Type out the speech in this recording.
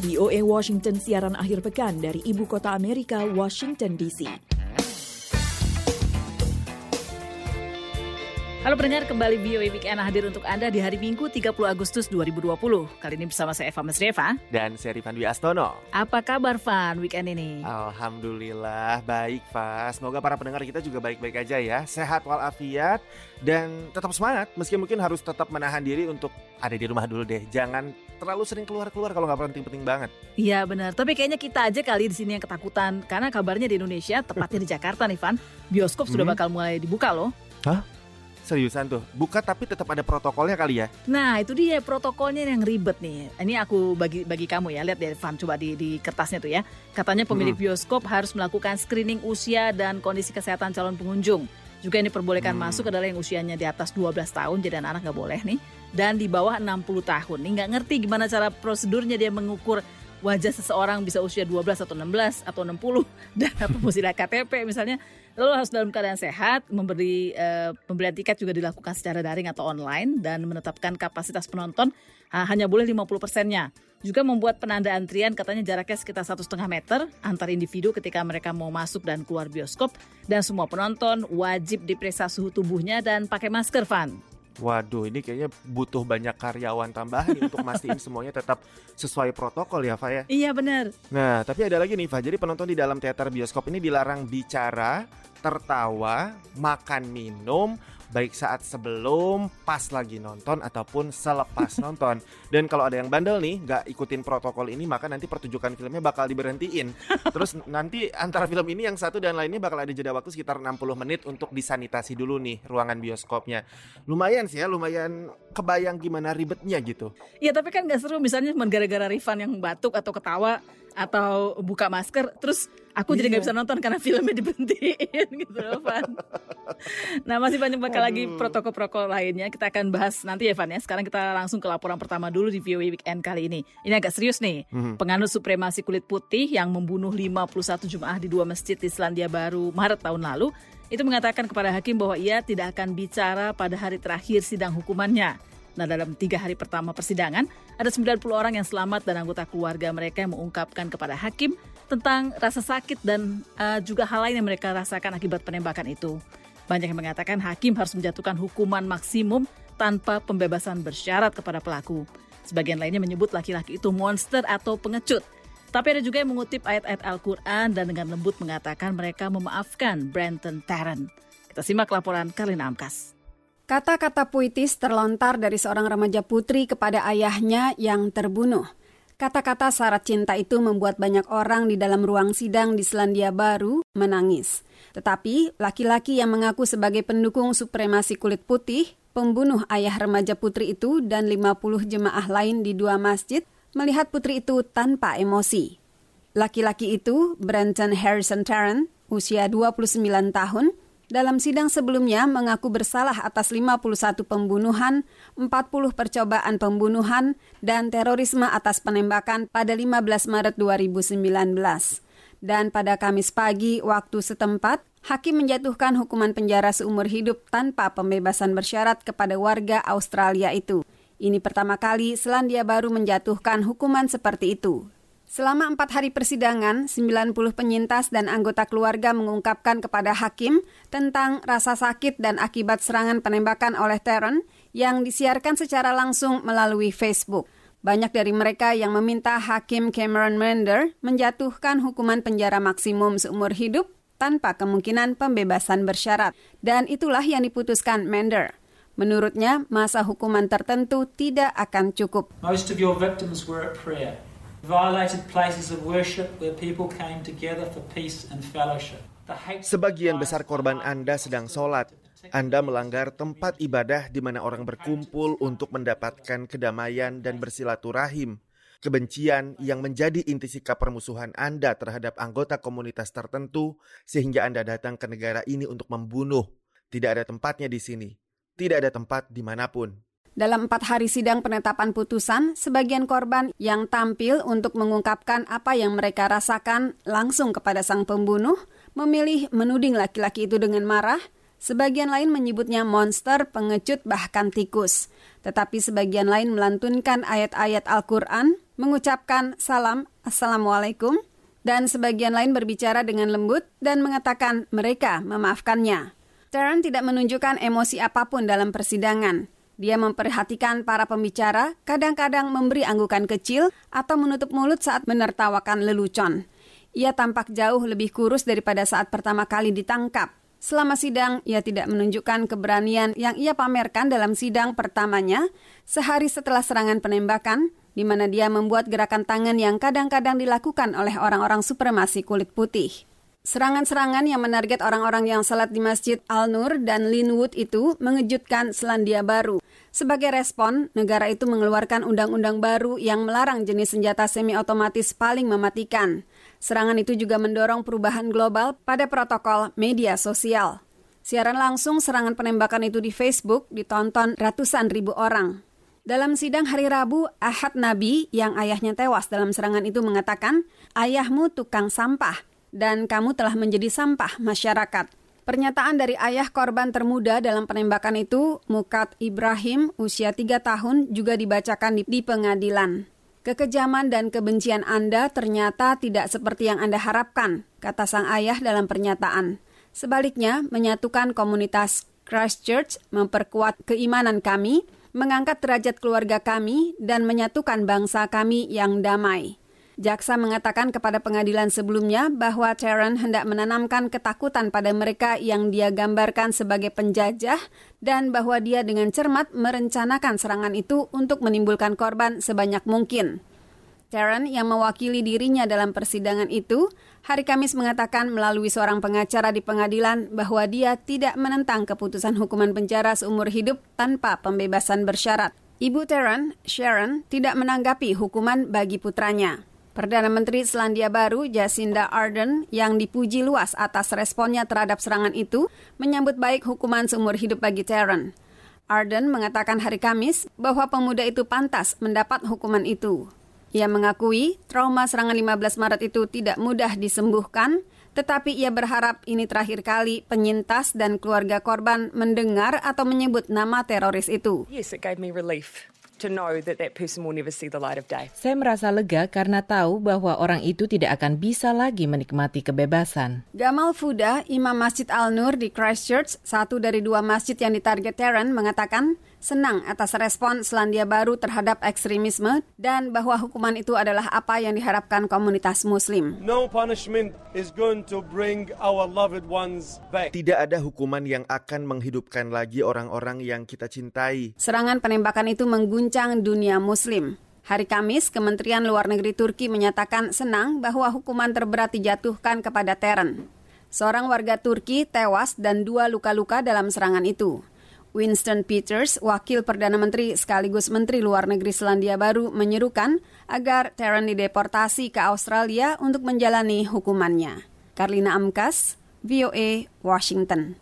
VOA Washington siaran akhir pekan dari ibu kota Amerika, Washington DC. Halo pendengar, kembali VOA Weekend hadir untuk Anda di hari Minggu 30 Agustus 2020. Kali ini bersama saya Eva Mesreva. Dan saya Rifan Dwi Astono. Apa kabar Van weekend ini? Alhamdulillah, baik Pak. Semoga para pendengar kita juga baik-baik aja ya. Sehat walafiat dan tetap semangat. Meski mungkin harus tetap menahan diri untuk ada di rumah dulu deh. Jangan terlalu sering keluar-keluar kalau nggak penting-penting banget. Iya benar, tapi kayaknya kita aja kali di sini yang ketakutan. Karena kabarnya di Indonesia, tepatnya di Jakarta nih Van, bioskop sudah Hmm. bakal mulai dibuka loh. Seriusan tuh, buka tapi tetap ada protokolnya kali ya. Nah itu dia protokolnya yang ribet nih. Ini aku bagi bagi kamu ya, lihat deh Van coba di, di kertasnya tuh ya. Katanya pemilik Hmm. bioskop harus melakukan screening usia dan kondisi kesehatan calon pengunjung. Juga yang diperbolehkan Hmm. masuk adalah yang usianya di atas 12 tahun, jadi anak-anak nggak boleh nih. Dan di bawah 60 tahun. Nih nggak ngerti gimana cara prosedurnya dia mengukur wajah seseorang bisa usia 12 atau 16 atau 60 dan lihat KTP misalnya. Lalu harus dalam keadaan sehat, memberi eh, pembelian tiket juga dilakukan secara daring atau online dan menetapkan kapasitas penonton ah, hanya boleh 50 persennya. Juga membuat penanda antrian katanya jaraknya sekitar satu setengah meter antar individu ketika mereka mau masuk dan keluar bioskop dan semua penonton wajib diperiksa suhu tubuhnya dan pakai masker, Van. Waduh, ini kayaknya butuh banyak karyawan tambahan nih untuk mastiin semuanya tetap sesuai protokol ya, Fa ya. Iya benar. Nah, tapi ada lagi nih, Fa. Jadi penonton di dalam teater bioskop ini dilarang bicara, tertawa, makan minum, baik saat sebelum, pas lagi nonton, ataupun selepas nonton. Dan kalau ada yang bandel nih, nggak ikutin protokol ini, maka nanti pertunjukan filmnya bakal diberhentiin. Terus nanti antara film ini yang satu dan lainnya bakal ada jeda waktu sekitar 60 menit untuk disanitasi dulu nih ruangan bioskopnya. Lumayan sih ya, lumayan kebayang gimana ribetnya gitu. Iya tapi kan gak seru misalnya cuma gara-gara Rifan yang batuk atau ketawa atau buka masker terus aku jadi nggak Iya. bisa nonton karena filmnya diberhentiin gitu loh Van. nah masih banyak bakal lagi protokol-protokol lainnya kita akan bahas nanti ya Van ya. Sekarang kita langsung ke laporan pertama dulu di VOA Weekend kali ini. Ini agak serius nih. Mhm. Penganut supremasi kulit putih yang membunuh 51 jemaah di dua masjid di Selandia Baru Maret tahun lalu itu mengatakan kepada hakim bahwa ia tidak akan bicara pada hari terakhir sidang hukumannya. Nah dalam tiga hari pertama persidangan, ada 90 orang yang selamat dan anggota keluarga mereka yang mengungkapkan kepada hakim tentang rasa sakit dan uh, juga hal lain yang mereka rasakan akibat penembakan itu. Banyak yang mengatakan hakim harus menjatuhkan hukuman maksimum tanpa pembebasan bersyarat kepada pelaku. Sebagian lainnya menyebut laki-laki itu monster atau pengecut. Tapi ada juga yang mengutip ayat-ayat Al-Quran dan dengan lembut mengatakan mereka memaafkan Brenton Tarrant. Kita simak laporan Karlina Amkas. Kata-kata puitis terlontar dari seorang remaja putri kepada ayahnya yang terbunuh. Kata-kata syarat cinta itu membuat banyak orang di dalam ruang sidang di Selandia Baru menangis. Tetapi laki-laki yang mengaku sebagai pendukung supremasi kulit putih, pembunuh ayah remaja putri itu dan 50 jemaah lain di dua masjid, melihat putri itu tanpa emosi. Laki-laki itu, Brenton Harrison Tarrant, usia 29 tahun, dalam sidang sebelumnya mengaku bersalah atas 51 pembunuhan, 40 percobaan pembunuhan, dan terorisme atas penembakan pada 15 Maret 2019. Dan pada Kamis pagi waktu setempat, hakim menjatuhkan hukuman penjara seumur hidup tanpa pembebasan bersyarat kepada warga Australia itu. Ini pertama kali Selandia Baru menjatuhkan hukuman seperti itu. Selama empat hari persidangan, 90 penyintas dan anggota keluarga mengungkapkan kepada hakim tentang rasa sakit dan akibat serangan penembakan oleh Tarrant yang disiarkan secara langsung melalui Facebook. Banyak dari mereka yang meminta Hakim Cameron Mender menjatuhkan hukuman penjara maksimum seumur hidup tanpa kemungkinan pembebasan bersyarat. Dan itulah yang diputuskan Mender. Menurutnya, masa hukuman tertentu tidak akan cukup. Most of your victims were at prayer, violated places of worship where people came together for peace and fellowship. The hate Sebagian besar korban Anda sedang sholat. Anda melanggar tempat ibadah di mana orang berkumpul untuk mendapatkan kedamaian dan bersilaturahim. Kebencian yang menjadi inti sikap permusuhan Anda terhadap anggota komunitas tertentu sehingga Anda datang ke negara ini untuk membunuh. Tidak ada tempatnya di sini. Tidak ada tempat di mana pun. Dalam empat hari sidang penetapan putusan, sebagian korban yang tampil untuk mengungkapkan apa yang mereka rasakan langsung kepada sang pembunuh memilih menuding laki-laki itu dengan marah. Sebagian lain menyebutnya monster, pengecut, bahkan tikus. Tetapi sebagian lain melantunkan ayat-ayat Al-Quran, mengucapkan salam Assalamualaikum dan sebagian lain berbicara dengan lembut dan mengatakan mereka memaafkannya. Tarrant tidak menunjukkan emosi apa pun dalam persidangan. Dia memperhatikan para pembicara, kadang-kadang memberi anggukan kecil atau menutup mulut saat menertawakan lelucon. Ia tampak jauh lebih kurus daripada saat pertama kali ditangkap. Selama sidang, ia tidak menunjukkan keberanian yang ia pamerkan dalam sidang pertamanya sehari setelah serangan penembakan, di mana dia membuat gerakan tangan yang kadang-kadang dilakukan oleh orang-orang supremasi kulit putih. Serangan-serangan yang menarget orang-orang yang salat di Masjid Al-Nur dan Linwood itu mengejutkan Selandia Baru. Sebagai respon, negara itu mengeluarkan undang-undang baru yang melarang jenis senjata semi-otomatis paling mematikan. Serangan itu juga mendorong perubahan global pada protokol media sosial. Siaran langsung serangan penembakan itu di Facebook ditonton ratusan ribu orang. Dalam sidang hari Rabu, Ahad Nabi yang ayahnya tewas dalam serangan itu mengatakan, ayahmu tukang sampah dan kamu telah menjadi sampah masyarakat. Pernyataan dari ayah korban termuda dalam penembakan itu, Mukat Ibrahim, usia tiga tahun, juga dibacakan di, di pengadilan. Kekejaman dan kebencian Anda ternyata tidak seperti yang Anda harapkan, kata sang ayah dalam pernyataan. Sebaliknya, menyatukan komunitas Christchurch, memperkuat keimanan kami, mengangkat derajat keluarga kami, dan menyatukan bangsa kami yang damai. Jaksa mengatakan kepada pengadilan sebelumnya bahwa Sharon hendak menanamkan ketakutan pada mereka yang dia gambarkan sebagai penjajah dan bahwa dia dengan cermat merencanakan serangan itu untuk menimbulkan korban sebanyak mungkin. Sharon yang mewakili dirinya dalam persidangan itu, hari Kamis mengatakan melalui seorang pengacara di pengadilan bahwa dia tidak menentang keputusan hukuman penjara seumur hidup tanpa pembebasan bersyarat. Ibu Sharon, Sharon, tidak menanggapi hukuman bagi putranya. Perdana Menteri Selandia Baru Jacinda Ardern yang dipuji luas atas responnya terhadap serangan itu menyambut baik hukuman seumur hidup bagi Taron. Ardern mengatakan hari Kamis bahwa pemuda itu pantas mendapat hukuman itu. Ia mengakui trauma serangan 15 Maret itu tidak mudah disembuhkan, tetapi ia berharap ini terakhir kali penyintas dan keluarga korban mendengar atau menyebut nama teroris itu. Yes, it gave me relief to know that that person will never see the light of day. Saya merasa lega karena tahu bahwa orang itu tidak akan bisa lagi menikmati kebebasan. Gamal Fuda, Imam Masjid Al-Nur di Christchurch, satu dari dua masjid yang ditarget Terran, mengatakan senang atas respon Selandia Baru terhadap ekstremisme dan bahwa hukuman itu adalah apa yang diharapkan komunitas muslim. No punishment is going to bring our loved ones back. Tidak ada hukuman yang akan menghidupkan lagi orang-orang yang kita cintai. Serangan penembakan itu mengguncang dunia muslim. Hari Kamis, Kementerian Luar Negeri Turki menyatakan senang bahwa hukuman terberat dijatuhkan kepada Teren. Seorang warga Turki tewas dan dua luka-luka dalam serangan itu. Winston Peters, wakil Perdana Menteri sekaligus Menteri Luar Negeri Selandia Baru, menyerukan agar Taron dideportasi ke Australia untuk menjalani hukumannya. Karlina Amkas, VOA, Washington.